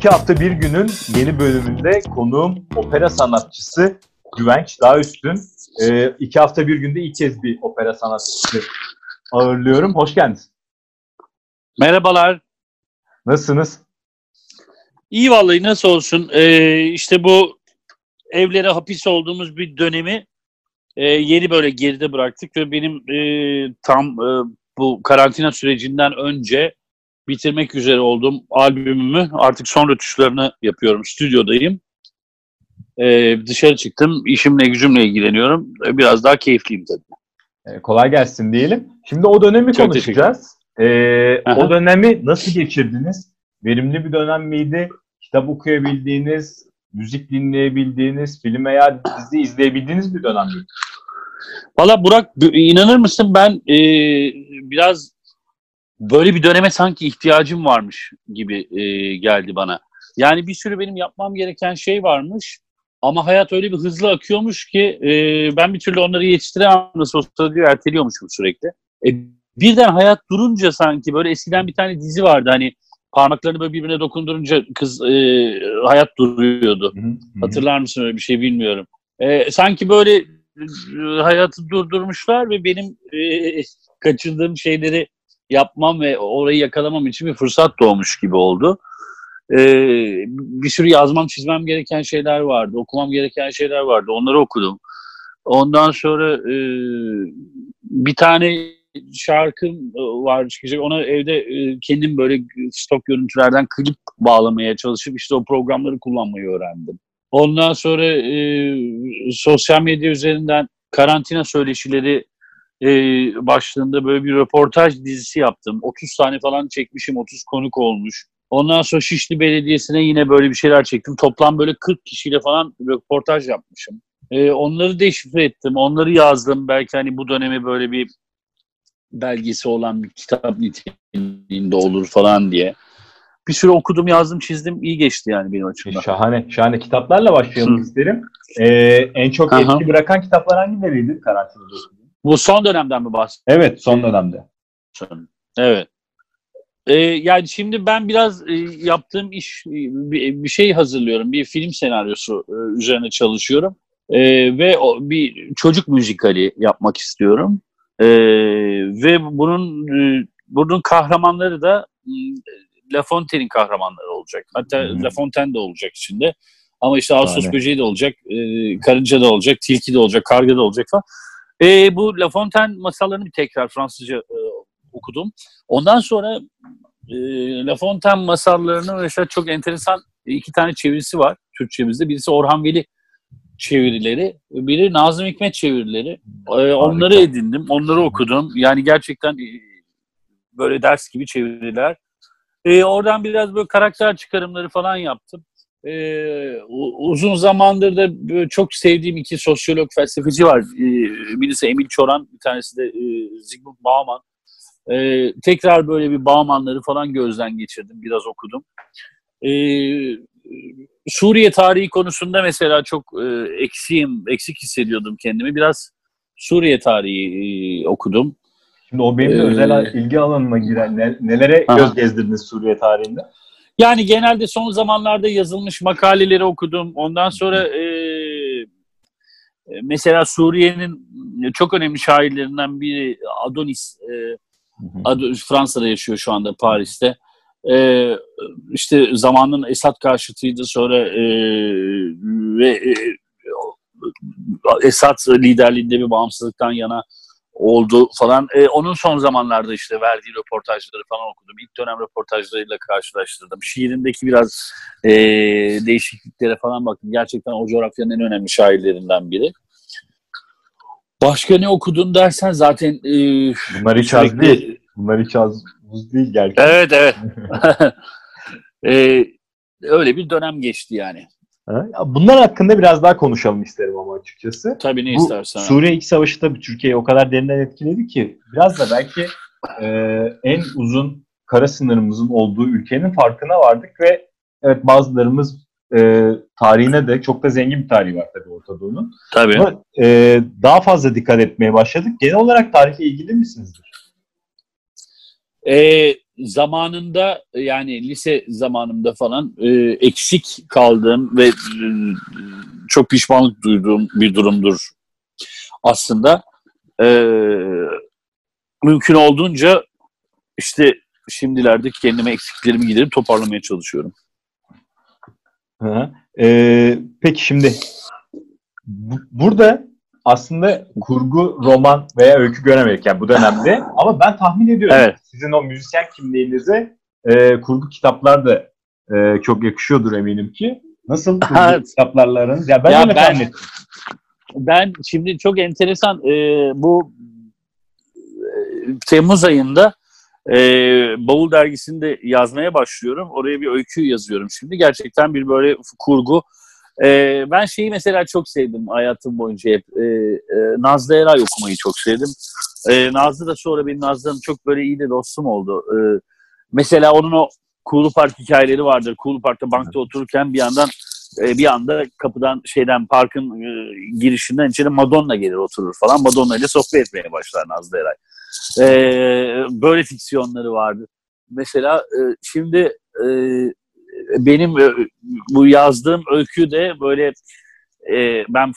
İki hafta bir günün yeni bölümünde konuğum opera sanatçısı Güvenç Dağüstün. Ee, iki hafta bir günde ilk kez bir opera sanatçısı ağırlıyorum. Hoş geldiniz. Merhabalar. Nasılsınız? İyi vallahi nasıl olsun. Ee, işte bu evlere hapis olduğumuz bir dönemi e, yeni böyle geride bıraktık ve benim e, tam e, bu karantina sürecinden önce bitirmek üzere olduğum albümümü artık son rötuşlarını yapıyorum. Stüdyodayım. Ee, dışarı çıktım. İşimle gücümle ilgileniyorum. Ee, Biraz daha keyifliyim tabii. Ee, kolay gelsin diyelim. Şimdi o dönemi Çok konuşacağız. Ee, Aha. o dönemi nasıl geçirdiniz? Verimli bir dönem miydi? Kitap okuyabildiğiniz, müzik dinleyebildiğiniz, film veya dizi izleyebildiğiniz bir dönem miydi? Valla Burak inanır mısın ben e, biraz böyle bir döneme sanki ihtiyacım varmış gibi e, geldi bana. Yani bir sürü benim yapmam gereken şey varmış ama hayat öyle bir hızlı akıyormuş ki e, ben bir türlü onları yetiştiremem nasıl olsa diyor erteliyormuşum sürekli. E, birden hayat durunca sanki böyle eskiden bir tane dizi vardı hani parmaklarını böyle birbirine dokundurunca kız e, hayat duruyordu. Hı hı. Hatırlar mısın öyle bir şey bilmiyorum. Ee, sanki böyle e, hayatı durdurmuşlar ve benim e, kaçırdığım şeyleri yapmam ve orayı yakalamam için bir fırsat doğmuş gibi oldu. Ee, bir sürü yazmam, çizmem gereken şeyler vardı, okumam gereken şeyler vardı. Onları okudum. Ondan sonra e, bir tane şarkım e, var çıkacak. Ona evde e, kendim böyle stok görüntülerden klip bağlamaya çalışıp işte o programları kullanmayı öğrendim. Ondan sonra e, sosyal medya üzerinden karantina söyleşileri e, başlığında böyle bir röportaj dizisi yaptım. 30 tane falan çekmişim, 30 konuk olmuş. Ondan sonra Şişli Belediyesi'ne yine böyle bir şeyler çektim. Toplam böyle 40 kişiyle falan röportaj yapmışım. E, onları deşifre ettim, onları yazdım. Belki hani bu dönemi böyle bir belgesi olan bir kitap niteliğinde olur falan diye. Bir sürü okudum, yazdım, çizdim. iyi geçti yani benim açımdan. Şahane, şahane kitaplarla başlayalım Hı. isterim. Ee, en çok etki bırakan kitaplar hangileriydi karantinada? Bu son dönemden mi bahsediyorsun? Evet, son dönemde. Evet. Ee, yani şimdi ben biraz e, yaptığım iş e, bir, bir şey hazırlıyorum. Bir film senaryosu e, üzerine çalışıyorum. E, ve o, bir çocuk müzikali yapmak istiyorum. E, ve bunun e, bunun kahramanları da m, La Fontaine'in kahramanları olacak. Hatta Hı hı. La Fontaine de olacak içinde. Ama işte Ağustos Şahane. böceği de olacak, e, karınca da olacak, tilki de olacak, karga da olacak falan. E, bu La Fontaine masallarını bir tekrar Fransızca e, okudum. Ondan sonra e, La Fontaine masallarının mesela çok enteresan iki tane çevirisi var Türkçemizde. Birisi Orhan Veli çevirileri, biri Nazım Hikmet çevirileri. E, onları edindim, onları okudum. Yani gerçekten e, böyle ders gibi çeviriler. E, oradan biraz böyle karakter çıkarımları falan yaptım. E, uzun zamandır da çok sevdiğim iki sosyolog felsefeci var. E, birisi Emil Çoran, bir tanesi de e, Zygmunt Bauman. Ee, tekrar böyle bir Bauman'ları falan gözden geçirdim, biraz okudum. Ee, Suriye tarihi konusunda mesela çok e, eksiğim, eksik hissediyordum kendimi. Biraz Suriye tarihi e, okudum. Şimdi o benim de Ee, özel ilgi alanıma giren ne- nelere Aha. göz gezdirdiniz Suriye tarihinde? Yani genelde son zamanlarda yazılmış makaleleri okudum. Ondan sonra e, e, mesela Suriye'nin çok önemli şairlerinden biri Adonis e, Ad- Fransa'da yaşıyor şu anda Paris'te. Ee, işte zamanın Esad karşıtıydı sonra e, ve e, Esad liderliğinde bir bağımsızlıktan yana oldu falan. E, onun son zamanlarda işte verdiği röportajları falan okudum. İlk dönem röportajlarıyla karşılaştırdım. Şiirindeki biraz e, değişikliklere falan baktım. Gerçekten o coğrafyanın en önemli şairlerinden biri. Başka ne okudun dersen zaten e, Bunlar hiç az değil. Bunlar hiç az buz değil gerçekten. Evet evet. Ee, öyle bir dönem geçti yani. Bunlar hakkında biraz daha konuşalım isterim ama açıkçası. Tabii ne Bu istersen. Suriye İç Savaşı tabii Türkiye'yi o kadar derinden etkiledi ki biraz da belki e, en uzun kara sınırımızın olduğu ülkenin farkına vardık ve evet bazılarımız e, tarihine de çok da zengin bir tarihi var tabii Orta Doğu'nun. Tabii. Ama e, daha fazla dikkat etmeye başladık. Genel olarak tarihle ilgili misinizdir? E, zamanında yani lise zamanımda falan e, eksik kaldığım ve e, çok pişmanlık duyduğum bir durumdur aslında. E, mümkün olduğunca işte şimdilerde kendime eksiklerimi giderip toparlamaya çalışıyorum. Hı. E, peki şimdi bu- burada aslında kurgu, roman veya öykü göremedik yani bu dönemde. Ama ben tahmin ediyorum Evet. sizin o müzisyen kimliğinize e, kurgu kitaplar da e, çok yakışıyordur eminim ki. Nasıl kurgu kitaplarla aranız? Ya ben Ya öyle ben- tahmin ettim. Ben şimdi çok enteresan e, bu e, Temmuz ayında e, Bavul dergisinde yazmaya başlıyorum. Oraya bir öykü yazıyorum şimdi. Gerçekten bir böyle kurgu. E, ben şeyi mesela çok sevdim hayatım boyunca hep. E, e, Nazlı Eray okumayı çok sevdim. E, Nazlı da sonra benim Nazlı'nın çok böyle iyi de dostum oldu. E, mesela onun o Kuğulu Park hikayeleri vardır. Kuğulu Park'ta bankta otururken bir yandan e, bir anda kapıdan şeyden parkın e, girişinden içeri Madonna gelir oturur falan. Madonna ile sohbet etmeye başlar Nazlı Eray. E, böyle fiksiyonları vardı. Mesela e, şimdi e, benim e, bu yazdığım öykü de böyle e, ben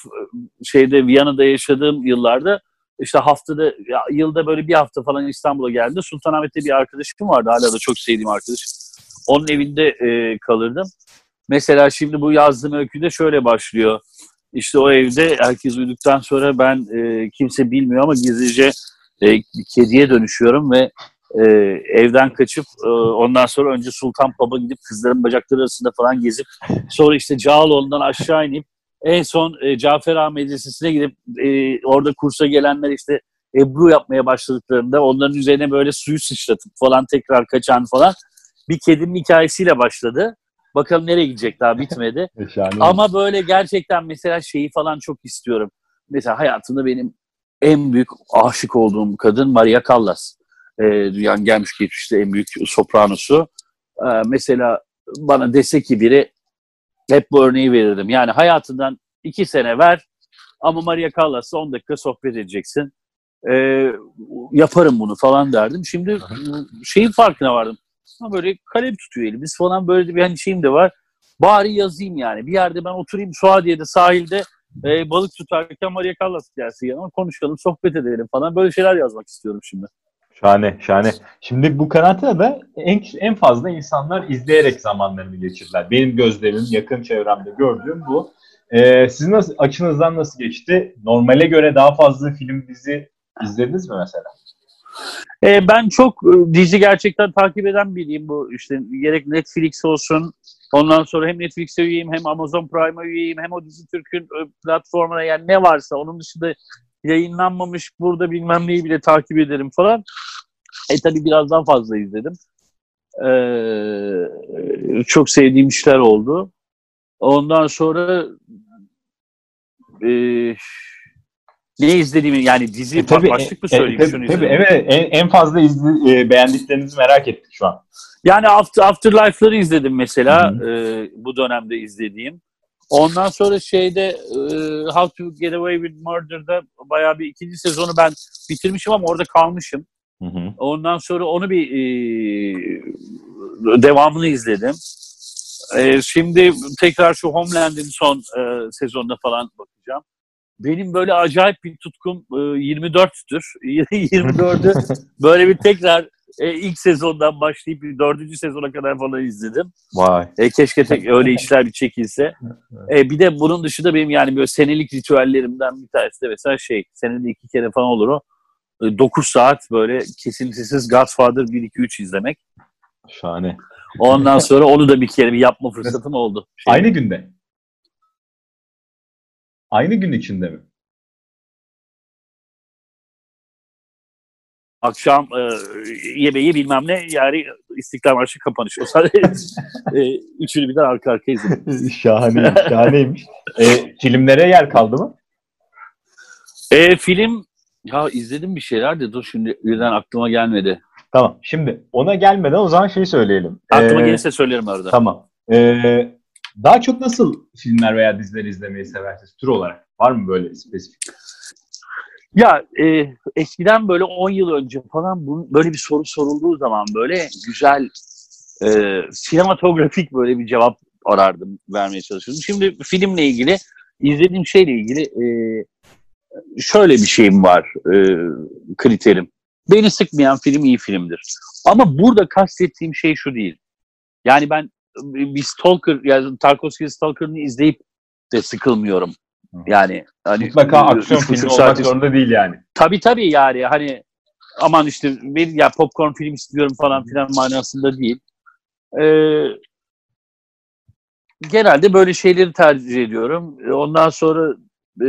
şeyde Viyana'da yaşadığım yıllarda işte haftada yılda böyle bir hafta falan İstanbul'a geldi. Sultanahmet'te bir arkadaşım vardı. Hala da çok sevdiğim arkadaşım. Onun evinde e, kalırdım. Mesela şimdi bu yazdığım öyküde şöyle başlıyor. İşte o evde herkes uyuduktan sonra ben kimse bilmiyor ama gizlice e, kediye dönüşüyorum ve e, evden kaçıp e, ondan sonra önce Sultan Pub'a gidip kızların bacakları arasında falan gezip sonra işte Cağaloğlu'ndan aşağı inip en son e, Cafer Ağa Medresesi'ne gidip e, orada kursa gelenler işte Ebru yapmaya başladıklarında onların üzerine böyle suyu sıçratıp falan tekrar kaçan falan bir kedinin hikayesiyle başladı. Bakalım nereye gidecek daha bitmedi. Şahane. Ama böyle gerçekten mesela şeyi falan çok istiyorum. Mesela hayatımda benim en büyük aşık olduğum kadın Maria Callas. Ee, dünyanın gelmiş geçmişte en büyük sopranosu. Ee, mesela bana dese ki biri hep bu örneği verirdim. Yani hayatından iki sene ver ama Maria Callas'la 10 dakika sohbet edeceksin. Ee, yaparım bunu falan derdim. Şimdi şeyin farkına vardım. Ama böyle kalem tutuyor elimiz falan böyle bir hani şeyim de var. Bari yazayım yani. Bir yerde ben oturayım Suadiye'de sahilde e, balık tutarken Maria Callas gelsin yanıma konuşalım, sohbet edelim falan. Böyle şeyler yazmak istiyorum şimdi. Şahane, şahane. Şimdi bu karantinada en, en fazla insanlar izleyerek zamanlarını geçirdiler. Benim gözlemim, yakın çevremde gördüğüm bu. Ee, sizin nasıl, açınızdan nasıl geçti? Normale göre daha fazla film, dizi izlediniz mi mesela? E, ben çok e, dizi gerçekten takip eden biriyim bu işte gerek Netflix olsun ondan sonra hem Netflix'e üyeyim hem Amazon Prime'a üyeyim hem o dizi Türk'ün e, platformuna yani ne varsa onun dışında yayınlanmamış burada bilmem neyi bile takip ederim falan. E tabi biraz daha fazla izledim. Ee, çok sevdiğim işler oldu. Ondan sonra e, ne izlediğimi yani dizi E, tabii, başlık mı e, söyleyeyim tabii, şunu tabii, evet, en, en fazla izli, e, beğendiklerinizi merak ettik şu an. Yani After, Afterlife'ları izledim mesela Hı e, bu dönemde izlediğim. Ondan sonra şeyde e, How to Get Away with Murder'da bayağı bir ikinci sezonu ben bitirmişim ama orada kalmışım. Hı hı. Ondan sonra onu bir e, devamını izledim. E, şimdi tekrar şu Homeland'in son e, sezonuna falan bakacağım. Benim böyle acayip bir tutkum e, 24'tür. 24'ü böyle bir tekrar e, ilk sezondan başlayıp dördüncü sezona kadar falan izledim. Vay. E, keşke tek öyle işler bir çekilse. E, bir de bunun dışında benim yani böyle senelik ritüellerimden bir tanesi de mesela şey senede iki kere falan olur o. 9 saat böyle kesintisiz Godfather 1 2 3 izlemek. Şahane. Ondan sonra onu da bir kere bir yapma fırsatım oldu. Şey, Aynı günde. Aynı gün içinde mi? Akşam e, yemeği bilmem ne yani İstiklal Marşı kapanış. O sadece e, üçünü birden arka arkaya izledim. Şahane, şahaneymiş. E, filmlere yer kaldı mı? E, film ya izledim bir şeyler de dur şimdi birden aklıma gelmedi. Tamam. Şimdi ona gelmeden o zaman şey söyleyelim. Aklıma Ee, gelirse söylerim arada. Tamam. Ee, daha çok nasıl filmler veya diziler izlemeyi seversiniz tür olarak? Var mı böyle spesifik? Ya e, eskiden böyle 10 yıl önce falan bu, böyle bir soru sorulduğu zaman böyle güzel e, sinematografik böyle bir cevap arardım, vermeye çalışırdım. Şimdi filmle ilgili, izlediğim şeyle ilgili e, şöyle bir şeyim var, e, kriterim. Beni sıkmayan film iyi filmdir. Ama burada kastettiğim şey şu değil. Yani ben bir Stalker, yani Tarkovski Stalker'ını izleyip de sıkılmıyorum. Yani hani Mutlaka aksiyon filmi olmak saat- zorunda değil yani. Tabii tabii yani hani aman işte bir ya popcorn film istiyorum falan filan manasında değil. Ee, genelde böyle şeyleri tercih ediyorum. Ee, Ondan sonra e,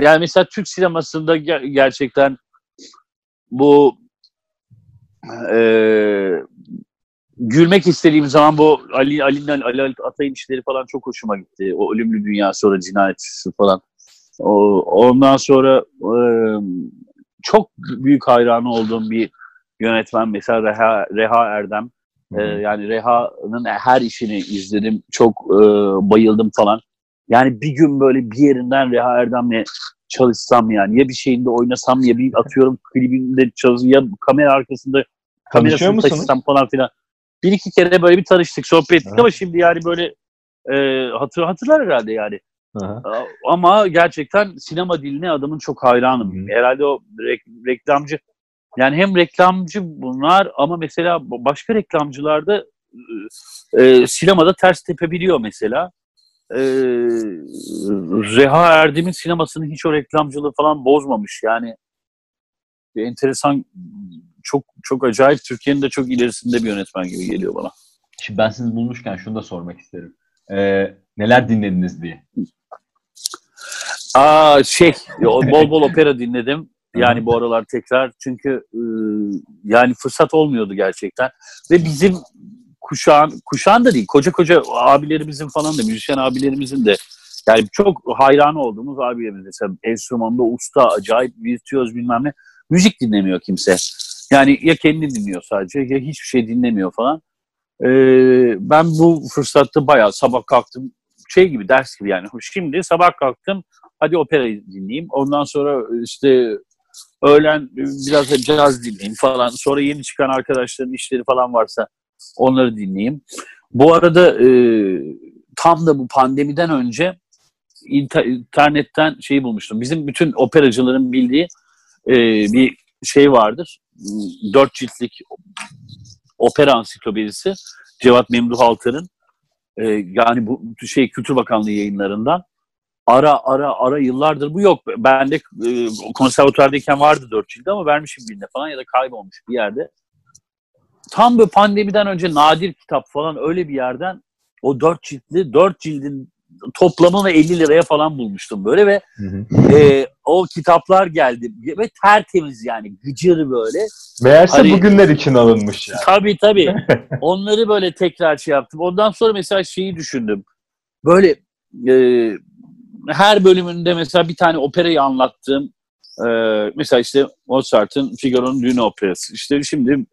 yani mesela Türk sinemasında ger- gerçekten bu e, gülmek istediğim zaman bu Ali Ali'nin Ali Atay'ın işleri falan çok hoşuma gitti. O ölümlü dünya sonra cinayet falan. O, ondan sonra e, çok büyük hayranı olduğum bir yönetmen mesela Reha, Reha Erdem. E, yani Reha'nın her işini izledim. Çok e, bayıldım falan. Yani bir gün böyle bir yerinden Reha Erdem'le çalışsam yani ya bir şeyinde oynasam ya bir atıyorum klibinde çalışsam ya kamera arkasında kamerasını taşısam falan filan. Bir iki kere böyle bir tanıştık, sohbet ettik ama şimdi yani böyle e, hatır, hatırlar herhalde yani. Hı. Ama gerçekten sinema diline adamın çok hayranım. Hı. Herhalde o rek- reklamcı yani hem reklamcı bunlar ama mesela başka reklamcılarda e, sinemada ters tepebiliyor mesela. E, Reha Erdem'in sinemasının hiç o reklamcılığı falan bozmamış. Yani enteresan çok çok acayip Türkiye'nin de çok ilerisinde bir yönetmen gibi geliyor bana. Şimdi ben sizi bulmuşken şunu da sormak isterim. Ee, neler dinlediniz diye. Aa şey bol bol opera dinledim. Yani bu aralar tekrar çünkü e, yani fırsat olmuyordu gerçekten. Ve bizim kuşağın, kuşağın da değil koca koca abilerimizin falan da müzisyen abilerimizin de yani çok hayranı olduğumuz abilerimiz mesela enstrümanda usta, acayip virtüöz bilmem ne. Müzik dinlemiyor kimse. Yani ya kendi dinliyor sadece ya hiçbir şey dinlemiyor falan. Ee, ben bu fırsatta bayağı sabah kalktım şey gibi ders gibi yani. Şimdi sabah kalktım hadi opera dinleyeyim. Ondan sonra işte öğlen biraz da caz dinleyeyim falan. Sonra yeni çıkan arkadaşların işleri falan varsa onları dinleyeyim. Bu arada e, tam da bu pandemiden önce inter- internetten şeyi bulmuştum. Bizim bütün operacıların bildiği e, bir şey vardır. Dört ciltlik opera ansiklopedisi. Cevat Memduh Altar'ın. E, yani bu şey Kültür Bakanlığı yayınlarından ara ara ara yıllardır bu yok. Ben de e, konservatuvardayken vardı dört cildi ama vermişim birine falan ya da kaybolmuş bir yerde. Tam böyle pandemiden önce nadir kitap falan öyle bir yerden o dört ciltli dört cildin toplamını 50 liraya falan bulmuştum böyle ve e, o kitaplar geldi ve tertemiz yani gıcır böyle. Meğerse Hani- bugünler için alınmış yani. Tabii tabii. Onları böyle tekrar şey yaptım. Ondan sonra mesela şeyi düşündüm. Böyle e, her bölümünde mesela bir tane operayı anlattığım e, mesela işte Mozart'ın Figaro'nun Düğünü Operası. İşte şimdi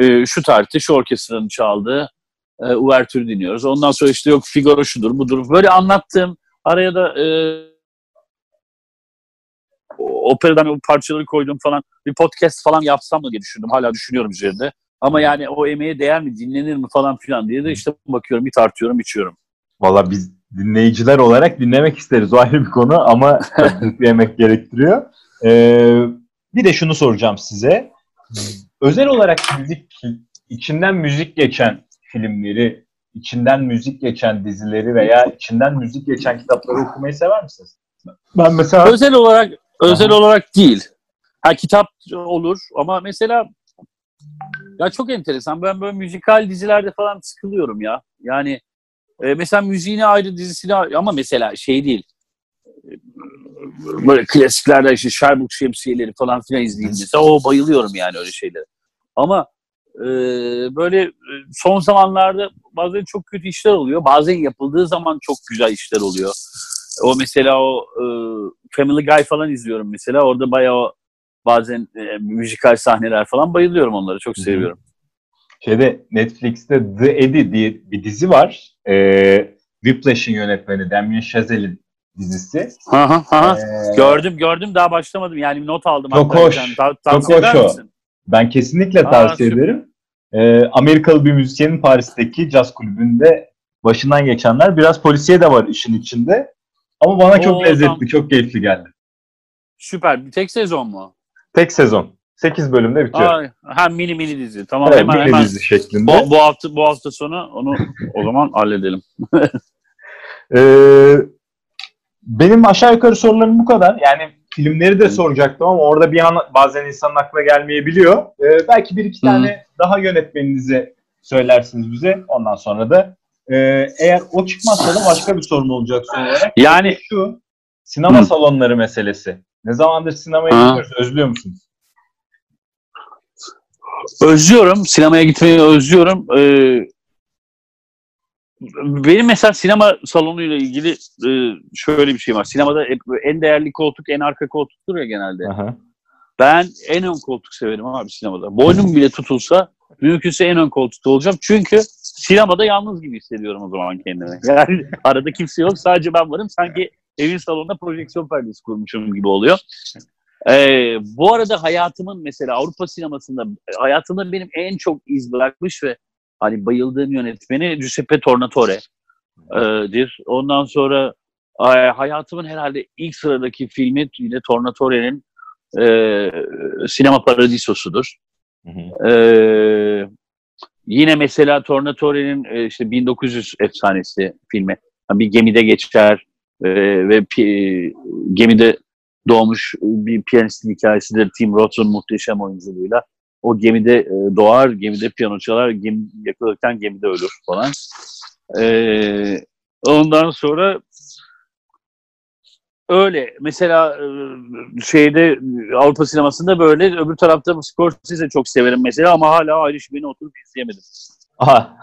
e, şu tarihte şu orkestranın çaldığı e, uvertürü dinliyoruz. Ondan sonra işte yok Figaro şudur budur. Böyle anlattığım araya da e, operadan o parçaları koydum falan bir podcast falan yapsam mı diye düşündüm. Hala düşünüyorum üzerinde. Ama yani o emeğe değer mi, dinlenir mi falan filan diye de işte bakıyorum, bir tartıyorum, içiyorum. Valla biz dinleyiciler olarak dinlemek isteriz. O ayrı bir konu ama bir emek gerektiriyor. Ee, bir de şunu soracağım size. Özel olarak müzik, içinden müzik geçen filmleri, içinden müzik geçen dizileri veya içinden müzik geçen kitapları okumayı sever misiniz? Ben mesela Özel olarak özel Aha. olarak değil. Ha kitap olur ama mesela ya çok enteresan. Ben böyle müzikal dizilerde falan sıkılıyorum ya. Yani e, mesela müziğine ayrı dizisine ayrı- ama mesela şey değil. Böyle klasiklerde işte Sherbrooke şemsiyeleri falan filan mesela. O bayılıyorum yani öyle şeylere. Ama e, böyle e, son zamanlarda bazen çok kötü işler oluyor. Bazen yapıldığı zaman çok güzel işler oluyor. O mesela o e, Family Guy falan izliyorum mesela. Orada bayağı bazen e, müzikal sahneler falan bayılıyorum onları. Çok seviyorum. Şeyde Netflix'te The Eddie diye bir dizi var. Ee, Whiplash'ın yönetmeni Damien Chazelle'in dizisi. Hı hı. Ee, Gördüm gördüm daha başlamadım yani not aldım. Çok hatta hoş. tane. Ta- Çok hoş o. misin? Ben kesinlikle Aa, tavsiye süper. ederim. Ee, Amerikalı bir müzisyenin Paris'teki caz kulübünde başından geçenler. Biraz polisiye de var işin içinde. Ama bana çok Oo, lezzetli, tamam. çok keyifli geldi. Süper. Tek sezon mu? Tek sezon. 8 bölümde bitiyor. Aa, ha mini mini dizi. Tamam evet, hemen mini hemen. dizi şeklinde. Bu, bu hafta bu hafta sonu onu o zaman halledelim. Ee, benim aşağı yukarı sorularım bu kadar. Yani filmleri de soracaktım ama orada bir an bazen insanın aklına gelmeyebiliyor. Ee, belki bir iki tane daha yönetmeninize söylersiniz bize. Ondan sonra da e, eğer o çıkmazsa da başka bir sorun olacak son olarak. Yani Şu sinema Hı. salonları meselesi. Ne zamandır sinemaya Ha. gidiyoruz? Özlüyor musunuz? özlüyorum. Sinemaya gitmeyi özlüyorum. Ee, benim mesela sinema salonuyla ilgili e, şöyle bir şey var. Sinemada hep en değerli koltuk en arka koltuktur ya genelde. Aha. Ben en ön koltuk severim abi sinemada. Boynum bile tutulsa mümkünse en ön koltukta olacağım. Çünkü sinemada yalnız gibi hissediyorum o zaman kendimi. Yani arada kimse yok sadece ben varım. Sanki evin salonunda projeksiyon perdesi kurmuşum gibi oluyor. Ee, bu arada hayatımın mesela Avrupa sinemasında hayatımda benim en çok iz bırakmış ve hani bayıldığım yönetmeni Giuseppe Tornatore'dir. Ondan sonra ay, hayatımın herhalde ilk sıradaki filmi yine Tornatore'nin e, Sinema Paradisosu'dur. Hı hı. Ee, yine mesela Tornatore'nin e, işte 1900 efsanesi filmi. Yani bir gemide geçer e, ve pi- gemide doğmuş bir piyanistin hikayesidir. Tim Roth'un muhteşem oyunculuğuyla. O gemide e, doğar, gemide piyano çalar, gemi, yakılırken gemide ölür falan. Ee, ondan sonra öyle. Mesela e, şeyde Avrupa sinemasında böyle öbür tarafta Scorsese çok severim mesela ama hala Irishman'i oturup izleyemedim. Aha.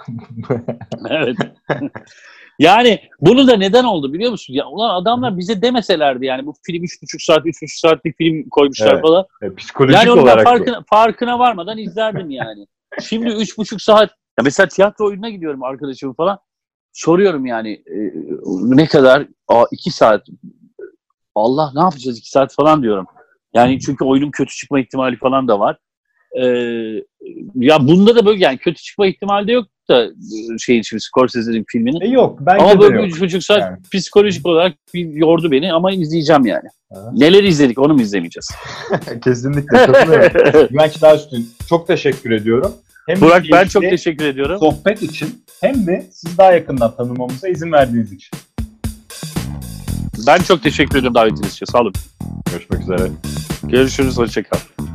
evet. yani bunu da neden oldu biliyor musun? Ya ulan adamlar bize demeselerdi yani bu film 3,5 saat 3,5 saatlik film koymuşlar Evet. falan. E, Psikolojik Yani olarak bu. farkına, farkına varmadan izlerdim yani. Şimdi üç buçuk saat ya mesela tiyatro oyununa gidiyorum arkadaşım falan. Soruyorum yani e, ne kadar? Aa, iki saat. Allah ne yapacağız iki saat falan diyorum. Yani çünkü oyunun kötü çıkma ihtimali falan da var. Ee, ya bunda da böyle yani kötü çıkma ihtimali de yok da e, şey için Scorsese'nin filminin. E, yok. Bence Ama de böyle yok. üç buçuk saat Yani. psikolojik olarak bir yordu beni ama izleyeceğim yani. Aha. Neler izledik onu mu izlemeyeceğiz? Kesinlikle katılıyorum. Güvenç Dağüstün çok teşekkür ediyorum. Hem Burak ben çok teşekkür ediyorum. sohbet için hem de sizi daha yakından tanımamıza izin verdiğiniz için. Ben çok teşekkür ediyorum davetiniz için. Sağ olun. Görüşmek üzere. Görüşürüz. Hoşçakal.